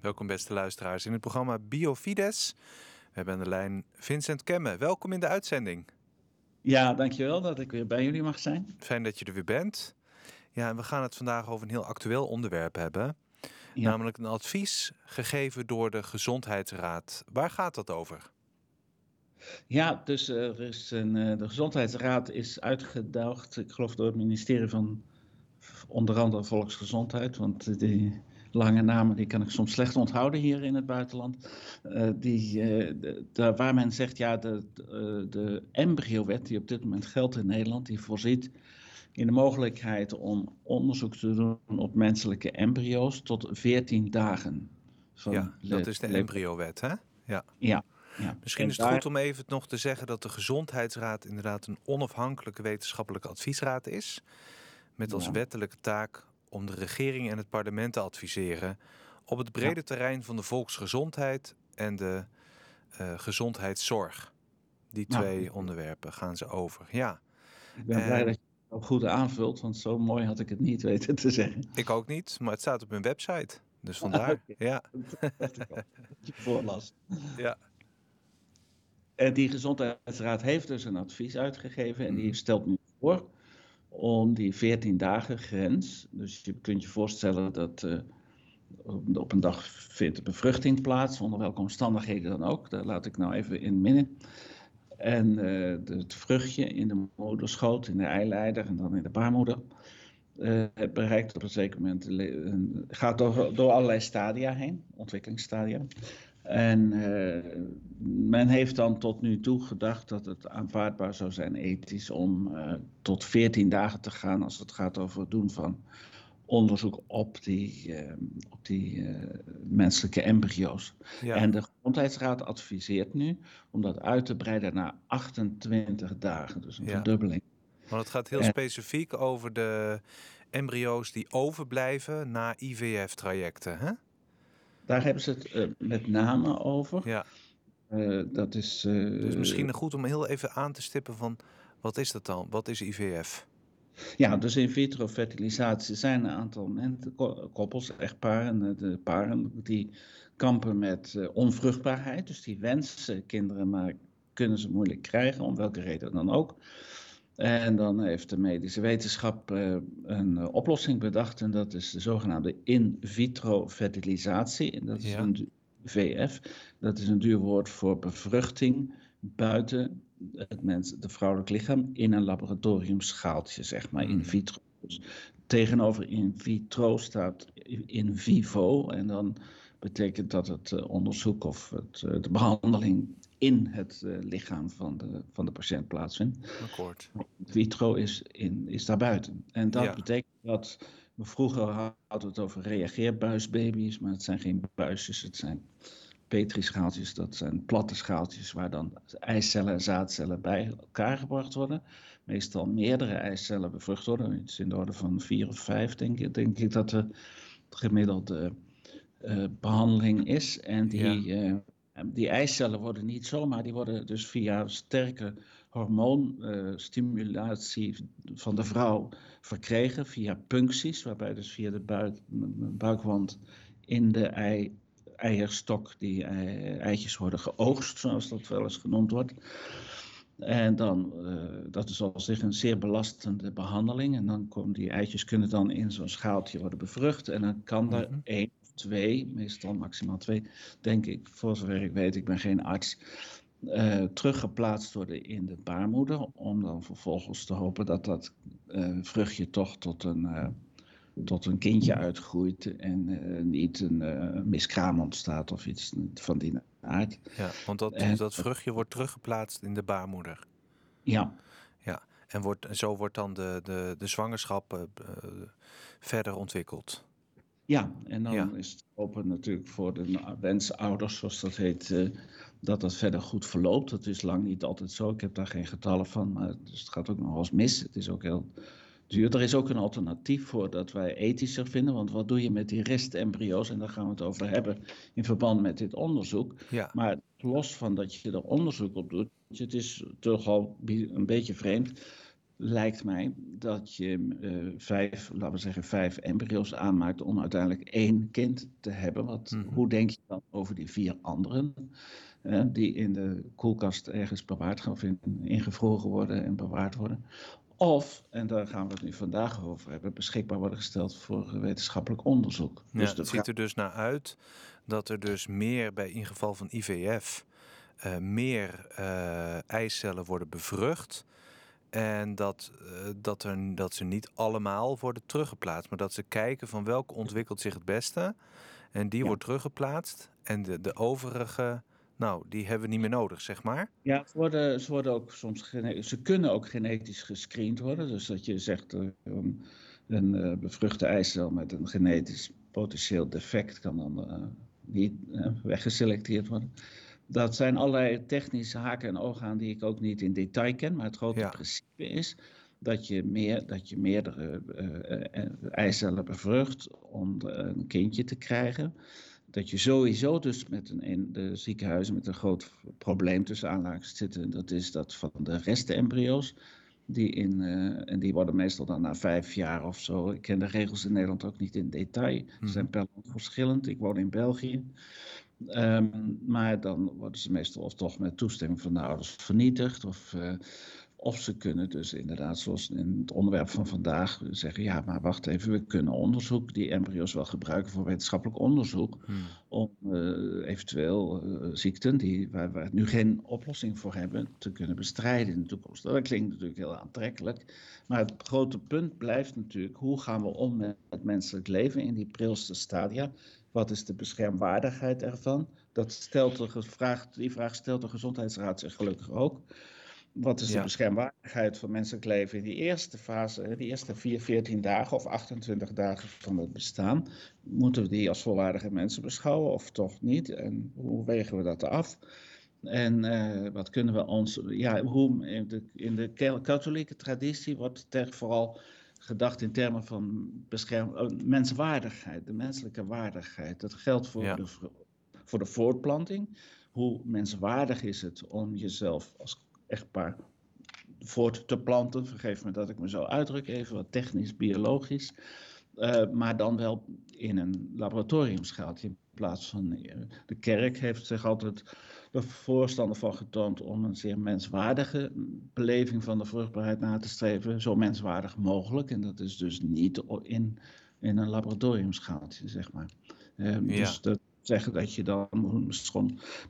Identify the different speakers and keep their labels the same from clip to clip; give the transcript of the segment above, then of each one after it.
Speaker 1: Welkom beste luisteraars in het programma Biofides. We hebben aan de lijn Vincent Kemme. Welkom in de uitzending.
Speaker 2: Ja, dankjewel dat ik weer bij jullie mag zijn.
Speaker 1: Fijn dat je er weer bent. Ja, en we gaan het vandaag over een heel actueel onderwerp hebben. Namelijk een advies gegeven door de Gezondheidsraad. Waar gaat dat over?
Speaker 2: Ja, dus er is een, eh, de Gezondheidsraad is uitgedaagd, ik geloof door het ministerie van onder andere Volksgezondheid, want die lange namen die kan ik soms slecht onthouden hier in het buitenland. Uh, die, uh, de, waar men zegt, ja, de, de, de embryowet die op dit moment geldt in Nederland, die voorziet in de mogelijkheid om onderzoek te doen op menselijke embryo's tot 14 dagen.
Speaker 1: ja, dat is de embryowet, hè?
Speaker 2: Ja. ja.
Speaker 1: Ja. Misschien is het goed om even nog te zeggen dat de Gezondheidsraad inderdaad een onafhankelijke wetenschappelijke adviesraad is. Met als wettelijke taak om de regering en het parlement te adviseren op het brede terrein van de volksgezondheid en de uh, gezondheidszorg. Die twee onderwerpen gaan ze over. Ja.
Speaker 2: Ik ben blij dat je het goed aanvult, want zo mooi had ik het niet weten te zeggen.
Speaker 1: Ik ook niet, maar het staat op hun website. Dus vandaar. Ja.
Speaker 2: je voorlas.
Speaker 1: Ja.
Speaker 2: En die gezondheidsraad heeft dus een advies uitgegeven en die mhm. stelt nu voor om die 14 dagen grens. Dus je kunt je voorstellen dat uh, op een dag vindt de bevruchting plaats, onder welke omstandigheden dan ook. Daar laat ik nou even in midden. En uh, het vruchtje in de moederschoot, in de eileider en dan in de baarmoeder. Uh, het bereikt op een zeker moment, gaat door, door allerlei stadia heen, ontwikkelingsstadia. En uh, men heeft dan tot nu toe gedacht dat het aanvaardbaar zou zijn ethisch om uh, tot 14 dagen te gaan als het gaat over het doen van onderzoek op die, uh, op die menselijke embryo's. Ja. En de Gezondheidsraad adviseert nu om dat uit te breiden naar 28 dagen, dus een ja. verdubbeling.
Speaker 1: Maar het gaat heel specifiek over de embryo's die overblijven na IVF-trajecten, hè?
Speaker 2: Daar hebben ze het uh, met name over.
Speaker 1: Ja.
Speaker 2: Uh, dat is, uh,
Speaker 1: dus misschien goed om heel even aan te stippen van wat is dat dan? Wat is IVF?
Speaker 2: Ja, dus in vitro fertilisatie zijn een aantal mensen, koppels, echtparen, de paren die kampen met onvruchtbaarheid. Dus die wensen kinderen, maar kunnen ze moeilijk krijgen, om welke reden dan ook. En dan heeft de medische wetenschap uh, een uh, oplossing bedacht. En dat is de zogenaamde in vitro fertilisatie. En dat is een VF. Dat is een duur woord voor bevruchting buiten het mens, de vrouwelijk lichaam in een laboratoriumschaaltje, zeg maar, in hmm. vitro. Dus tegenover in vitro staat in vivo. En dan betekent dat het uh, onderzoek of het, de behandeling in het uh, lichaam van de, van de patiënt plaatsvindt.
Speaker 1: Akkoord.
Speaker 2: Vitro is, in, is daarbuiten. En dat betekent dat we vroeger hadden het over reageerbuisbaby's, maar het zijn geen buisjes, het zijn petrischaaltjes, dat zijn platte schaaltjes waar dan eicellen en zaadcellen bij elkaar gebracht worden. Meestal meerdere eicellen bevrucht worden, iets in de orde van vier of vijf denk ik, denk ik dat de gemiddelde uh, behandeling is. En die, ja. uh, die eicellen worden niet zomaar, die worden dus via sterke hormoonstimulatie van de vrouw verkregen, via puncties, waarbij dus via de buik, buikwand in de ei, eierstok die eitjes worden geoogst, zoals dat wel eens genoemd wordt. En dan, uh, dat is al zich een zeer belastende behandeling. En dan komen die eitjes kunnen dan in zo'n schaaltje worden bevrucht. En dan kan er mm één twee, meestal maximaal twee, denk ik, voor zover ik weet, ik ben geen arts, uh, teruggeplaatst worden in de baarmoeder. Om dan vervolgens te hopen dat dat uh, vruchtje toch tot een, uh, tot een kindje uitgroeit en niet een miskraam ontstaat of iets van die aard.
Speaker 1: Ja, want dat, dat vruchtje wordt teruggeplaatst in de baarmoeder.
Speaker 2: Ja.
Speaker 1: Ja, en wordt, zo wordt dan de, de, de zwangerschap verder ontwikkeld.
Speaker 2: Ja, en dan is het open natuurlijk voor de wensouders, zoals dat heet, uh, dat dat verder goed verloopt. Dat is lang niet altijd zo. Ik heb daar geen getallen van, maar dus het gaat ook nog wel eens mis. Het is ook heel duur. Er is ook een alternatief voor dat wij ethischer vinden. Want wat doe je met die restembryo's? En daar gaan we het over hebben in verband met dit onderzoek.
Speaker 1: Ja.
Speaker 2: Maar los van dat je er onderzoek op doet, het is toch al een beetje vreemd lijkt mij dat je vijf, laten we zeggen, vijf embryo's aanmaakt om uiteindelijk één kind te hebben. Wat, mhm. Hoe denk je dan over die vier anderen? die in de koelkast ergens bewaard gaan, of ingevroren worden en bewaard worden. Of, en daar gaan we het nu vandaag over hebben, beschikbaar worden gesteld voor wetenschappelijk onderzoek.
Speaker 1: Ja, dus het ziet er dus naar uit dat er dus meer bij in geval van IVF uh, eh, meer uh, eicellen worden bevrucht. En dat, uh, dat, er, dat ze niet allemaal worden teruggeplaatst, maar dat ze kijken van welke ontwikkelt zich het beste. En die wordt teruggeplaatst. En de, de overige nou, die hebben we niet meer nodig, zeg maar.
Speaker 2: Ja, ze worden, ze worden ook soms ze kunnen ook genetisch gescreend worden. Dus dat je zegt uh, een uh, bevruchte eicel met een genetisch potentieel defect kan dan uh, niet weggeselecteerd worden. Dat zijn allerlei technische haken en ogen aan die ik ook niet in detail ken. Maar het grote principe is dat je, meer, dat je meerdere eicellen bevrucht om een kindje te krijgen dat je sowieso dus met een, in de ziekenhuizen met een groot probleem tussen aanlagen zitten. Dat is dat van de restembryo's. Die in, uh, en die worden meestal dan na vijf jaar of zo. Ik ken de regels in Nederland ook niet in detail. Ze zijn mhm. per land verschillend. Ik woon in België. Um, maar dan worden ze meestal of toch met toestemming van de ouders vernietigd. Of, uh, of ze kunnen dus inderdaad, zoals in het onderwerp van vandaag, zeggen: ja, maar wacht even, we kunnen onderzoek, die embryo's wel gebruiken voor wetenschappelijk onderzoek. Hmm. Om uh, eventueel uh, ziekten die, waar we nu geen oplossing voor hebben, te kunnen bestrijden in de toekomst. Dat klinkt natuurlijk heel aantrekkelijk. Maar het grote punt blijft natuurlijk: hoe gaan we om met het menselijk leven in die prilste stadia? Wat is de beschermwaardigheid ervan? Dat stelt de vraag, die vraag stelt de Gezondheidsraad zich gelukkig ook. Wat is de beschermwaardigheid van menselijk leven in die eerste fase, die eerste 4, 14 dagen of 28 dagen van het bestaan? Moeten we die als volwaardige mensen beschouwen of toch niet? En hoe wegen we dat af? En uh, wat kunnen we ons, ja, hoe in de, in de katholieke traditie wordt er vooral gedacht in termen van bescherm, oh, menswaardigheid, de menselijke waardigheid. Dat geldt voor, de, voor de voortplanting. Hoe menswaardig is het om jezelf als echtpaar voort te planten. Vergeef me dat ik me zo uitdruk, even wat technisch, biologisch. Uh, maar dan wel in een laboratoriumschaaltje in plaats van. Uh, de kerk heeft zich altijd de voorstander van getoond om een zeer menswaardige beleving van de vruchtbaarheid na te streven, zo menswaardig mogelijk. En dat is dus niet in, in een laboratoriumschaaltje, zeg maar. Ja. Dus dat, zeggen dat je dan.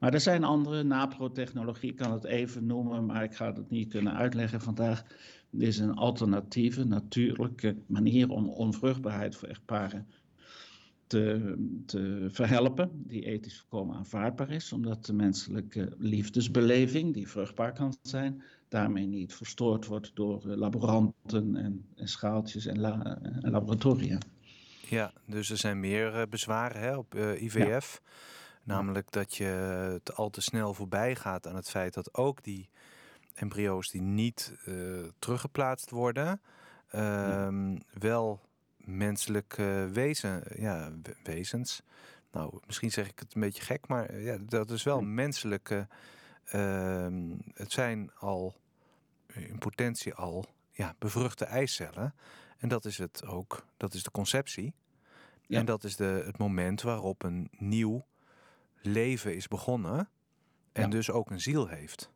Speaker 2: Maar er zijn andere, naprotechnologie, ik kan het even noemen, maar ik ga het niet kunnen uitleggen vandaag. Dit is een alternatieve, natuurlijke manier om onvruchtbaarheid voor echtparen te, te verhelpen, die ethisch volkomen aanvaardbaar is, omdat de menselijke liefdesbeleving, die vruchtbaar kan zijn, daarmee niet verstoord wordt door laboranten en, en schaaltjes en, en laboratoria.
Speaker 1: Ja, dus er zijn meer uh, bezwaren hè, op uh, eh, IVF. Namelijk dat je het al te snel voorbij gaat aan het feit dat ook die embryo's die niet uh, teruggeplaatst worden, uh, wel menselijke wezen, ja, wezens. Nou, misschien zeg ik het een beetje gek, maar ja, dat is wel menselijke. Ehm, het zijn al in potentie al ja, bevruchte eicellen. En dat is het ook, dat is de conceptie. En dat is de, het moment waarop een nieuw leven is begonnen. En dus ook een ziel heeft.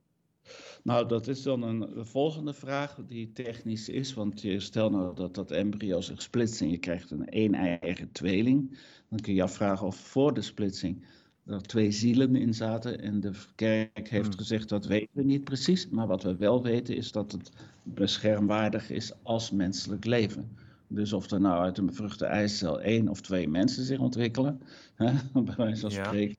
Speaker 2: Nou, dat is dan een volgende vraag die technisch is. Want je stel nou dat dat embryo zich splitst en je krijgt een een-eigen tweeling. Dan kun je je afvragen of voor de splitsing er twee zielen in zaten. En de kerk heeft hmm. gezegd dat weten we niet precies. Maar wat we wel weten is dat het beschermwaardig is als menselijk leven. Dus of er nou uit een bevruchte eicel één of twee mensen zich ontwikkelen, hè, bij wijze van spreken,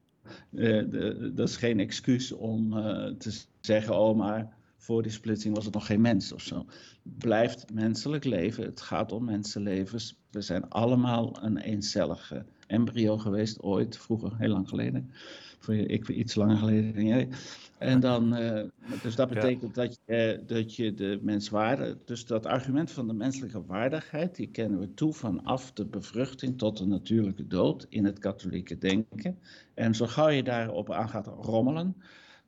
Speaker 2: de, dat is geen excuus om uh, te zeggen, oh maar voor die splitsing was het nog geen mens of zo. Blijft menselijk leven, het gaat om mensenlevens. We zijn allemaal een eencellige embryo geweest, ooit, vroeger, heel lang geleden. Voor je, ik iets langer geleden dan jij. En dan, uh, dus dat betekent dat, je, dat je de menswaarde, dus dat argument van de menselijke waardigheid, die kennen we toe vanaf de bevruchting tot de natuurlijke dood in het katholieke denken. En zo gauw je daarop aan gaat rommelen,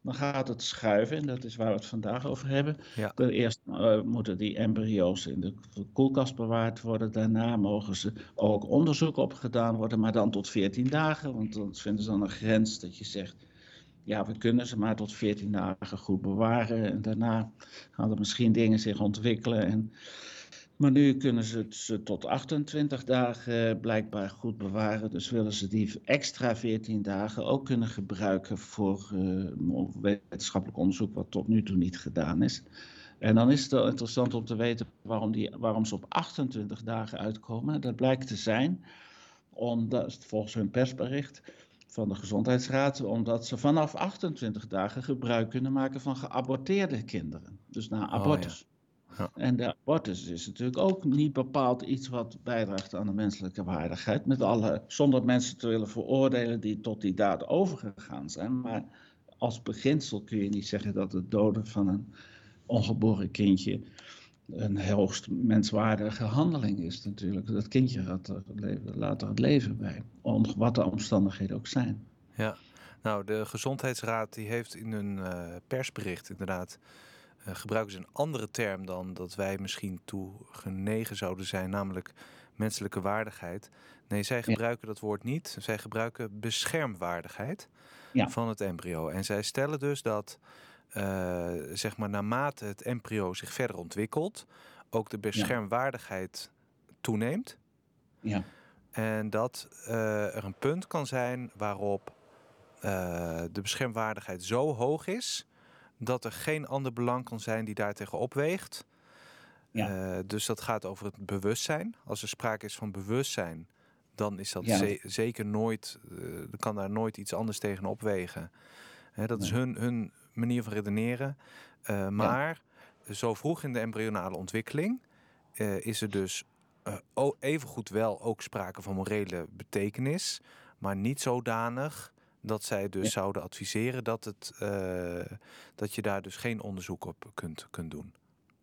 Speaker 2: dan gaat het schuiven. En dat is waar we het vandaag over hebben.
Speaker 1: Ja.
Speaker 2: Eerst uh, moeten die embryo's in de koelkast bewaard worden. Daarna mogen ze ook onderzoek op gedaan worden, maar dan tot 14 dagen. Want dan vinden ze dan een grens dat je zegt ja, we kunnen ze maar tot 14 dagen goed bewaren. En daarna gaan er misschien dingen zich ontwikkelen. En, maar nu kunnen ze het ze tot 28 dagen blijkbaar goed bewaren. Dus willen ze die extra 14 dagen ook kunnen gebruiken voor uh, wetenschappelijk onderzoek, wat tot nu toe niet gedaan is. En dan is het wel interessant om te weten waarom, die, waarom ze op 28 dagen uitkomen. Dat blijkt te zijn, omdat volgens hun persbericht van de Gezondheidsraad, omdat ze vanaf 28 dagen gebruik kunnen maken van geaborteerde kinderen. Dus na oh, abortus. Ja. En de abortus is natuurlijk ook niet bepaald iets wat bijdraagt aan de menselijke waardigheid, met alle, zonder mensen te willen veroordelen die tot die daad overgegaan zijn. Maar als beginsel kun je niet zeggen dat het doden van een ongeboren kindje een hoogst menswaardige handeling is natuurlijk. Dat kindje gaat er later het leven bij, wat de omstandigheden ook zijn.
Speaker 1: Ja, nou de Gezondheidsraad die heeft in een uh, persbericht inderdaad... Uh, gebruiken ze een andere term dan dat wij misschien toe genegen zouden zijn, namelijk menselijke waardigheid. Nee, zij gebruiken dat woord niet. Zij gebruiken beschermwaardigheid ja. van het embryo. En zij stellen dus dat uh, zeg maar naarmate het embryo zich verder ontwikkelt, ook de beschermwaardigheid toeneemt.
Speaker 2: Ja.
Speaker 1: En dat uh, er een punt kan zijn waarop uh, de beschermwaardigheid zo hoog is dat er geen ander belang kan zijn die daartegen opweegt. Ja. dus dat gaat over het bewustzijn. Als er sprake is van bewustzijn, dan is dat ja. ze zeker nooit, uh, kan daar nooit iets anders tegen opwegen. Hè, dat nee. is hun, hun manier van redeneren. Uh, maar ja. zo vroeg in de embryonale ontwikkeling is er dus uh, evengoed wel ook sprake van morele betekenis, maar niet zodanig dat zij dus ja. zouden adviseren dat, het, dat je daar dus geen onderzoek op kunt, kunt doen.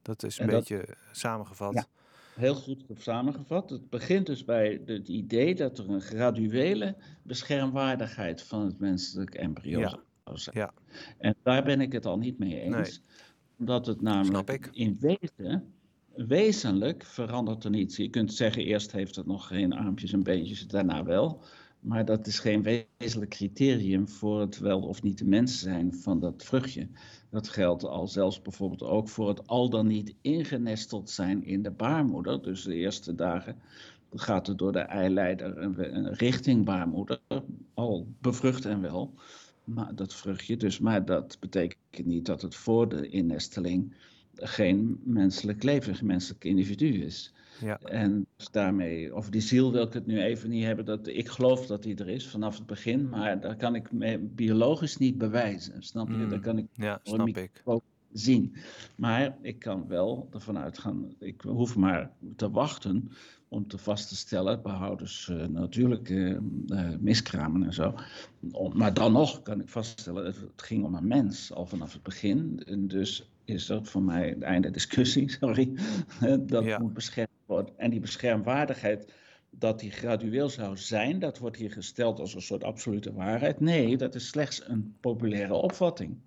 Speaker 1: Dat is een en beetje dat, samengevat. Ja,
Speaker 2: heel goed samengevat. Het begint dus bij het idee dat er een graduele beschermwaardigheid van het menselijk embryo
Speaker 1: ja. Ja.
Speaker 2: En daar ben ik het al niet mee eens. Nee. Omdat het namelijk in wezen, wezenlijk verandert er niets. Je kunt zeggen, eerst heeft het nog geen armpjes en beentjes, daarna wel. Maar dat is geen wezenlijk criterium voor het wel of niet de mens zijn van dat vruchtje. Dat geldt al zelfs bijvoorbeeld ook voor het al dan niet ingenesteld zijn in de baarmoeder. Dus de eerste dagen gaat het door de eileider richting baarmoeder, al bevrucht en wel maar, dat vruchtje. Dus, maar dat betekent niet dat het voor de innesteling geen menselijk leven, geen menselijk individu is.
Speaker 1: Ja.
Speaker 2: En dus daarmee, over die ziel wil ik het nu even niet hebben. Dat, ik geloof dat die er is vanaf het begin, maar daar kan ik biologisch niet bewijzen. Snap je? Mm,
Speaker 1: daar
Speaker 2: kan ik,
Speaker 1: ja, snap ik.
Speaker 2: zien. Maar ik kan wel ervan uitgaan, ik hoef maar te wachten om te vast te stellen, behoudens uh, natuurlijk uh, uh, miskramen en zo. maar dan nog kan ik vaststellen, het, het ging om een mens al vanaf het begin. En dus is dat voor mij het einde discussie, sorry. dat ja. moet beschermd En die beschermwaardigheid, dat die gradueel zou zijn, dat wordt hier gesteld als een soort absolute waarheid. Nee, dat is slechts een populaire opvatting.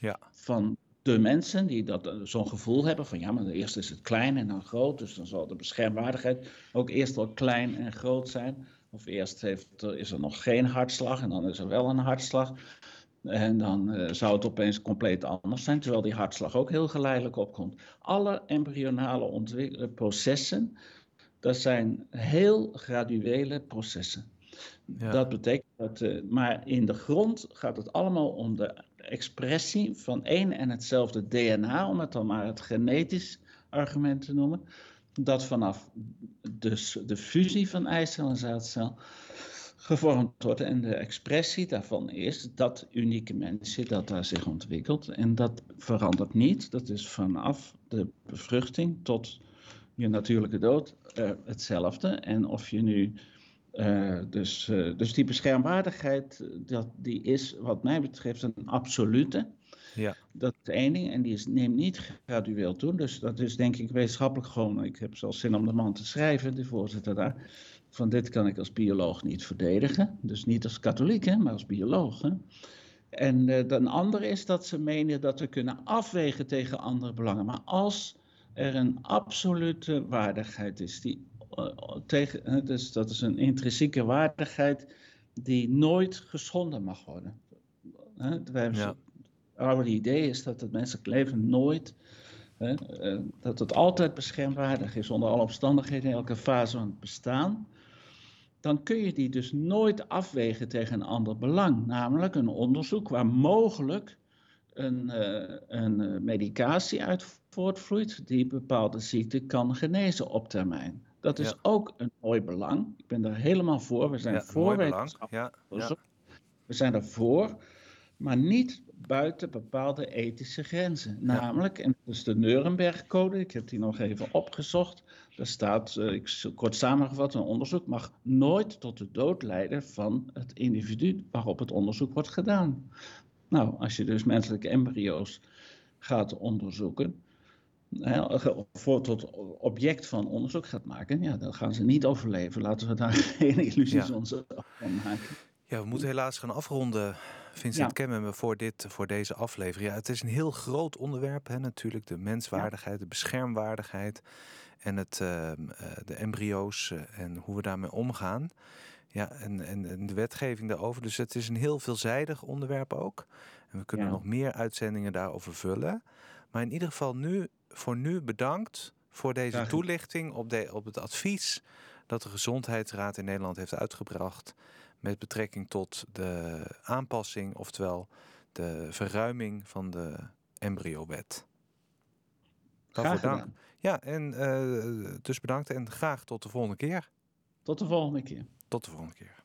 Speaker 1: Ja.
Speaker 2: Van de mensen die dat, eh, zo'n gevoel hebben van ja, maar eerst is het klein en dan groot, dus dan zal de beschermwaardigheid ook eerst wel klein en groot zijn. Of eerst heeft, is er nog geen hartslag en dan is er wel een hartslag. En dan uh, zou het opeens compleet anders zijn, terwijl die hartslag ook heel geleidelijk opkomt. Alle embryonale processen, dat zijn heel graduele processen. Ja. Dat betekent dat, uh, maar in de grond gaat het allemaal om de expressie van één en hetzelfde DNA, om het dan maar het genetisch argument te noemen, dat vanaf dus de fusie van eicel en zaadcel gevormd wordt. En de expressie daarvan is dat unieke mensje dat daar zich ontwikkelt. En dat verandert niet. Dat is vanaf de bevruchting tot je natuurlijke dood uh, hetzelfde. En of je nu uh, dus, uh, dus die beschermwaardigheid, dat, die is wat mij betreft een absolute.
Speaker 1: Ja.
Speaker 2: Dat is één ding en die is, neemt niet gradueel toe. Dus dat is denk ik wetenschappelijk gewoon, ik heb zelfs zin om de man te schrijven, de voorzitter daar. Van dit kan ik als bioloog niet verdedigen. Dus niet als katholiek, hè, maar als bioloog. Hè. En uh, een andere is dat ze menen dat we kunnen afwegen tegen andere belangen. Maar als er een absolute waardigheid is, die, uh, tegen, dus dat is een intrinsieke waardigheid die nooit geschonden mag worden. Uh, ja. Het oude idee is dat het menselijk leven nooit, dat het altijd beschermwaardig is onder alle omstandigheden in elke fase van het bestaan dan kun je die dus nooit afwegen tegen een ander belang. Namelijk een onderzoek waar mogelijk een, uh, een eh, medicatie uit voortvloeit die bepaalde ziekte kan genezen op termijn. Dat is ook een mooi belang. Ik ben daar helemaal voor. We zijn
Speaker 1: ja,
Speaker 2: voor
Speaker 1: wetenschap. Ja, ja.
Speaker 2: We zijn ervoor, maar niet buiten bepaalde ethische grenzen. Namelijk, en dat is de Nuremberg-code, ik heb die nog even opgezocht. Daar staat, uh, ik, kort samengevat, een onderzoek mag nooit tot de dood leiden van het individu waarop het onderzoek wordt gedaan. Nou, als je dus menselijke embryo's gaat onderzoeken, voor tot object van onderzoek gaat maken, ja, dan gaan ze niet overleven. Laten we daar geen illusies ja. van maken.
Speaker 1: Ja, we moeten helaas gaan afronden. Vincent ja. me voor, dit, voor deze aflevering. Ja, het is een heel groot onderwerp, hè, natuurlijk. De menswaardigheid, de beschermwaardigheid en het, uh, de embryo's uh, en hoe we daarmee omgaan. Ja, en, en, en, de wetgeving daarover. Dus het is een heel veelzijdig onderwerp ook. En we kunnen ja. nog meer uitzendingen daarover vullen. Maar in ieder geval nu, voor nu bedankt voor deze toelichting op, de, op het advies dat de Gezondheidsraad in Nederland heeft uitgebracht met betrekking tot de aanpassing, oftewel de verruiming van de embryowet.
Speaker 2: Graag dank.
Speaker 1: Ja, en uh, dus bedankt en graag tot de volgende keer.
Speaker 2: Tot de volgende keer.
Speaker 1: Tot de volgende keer.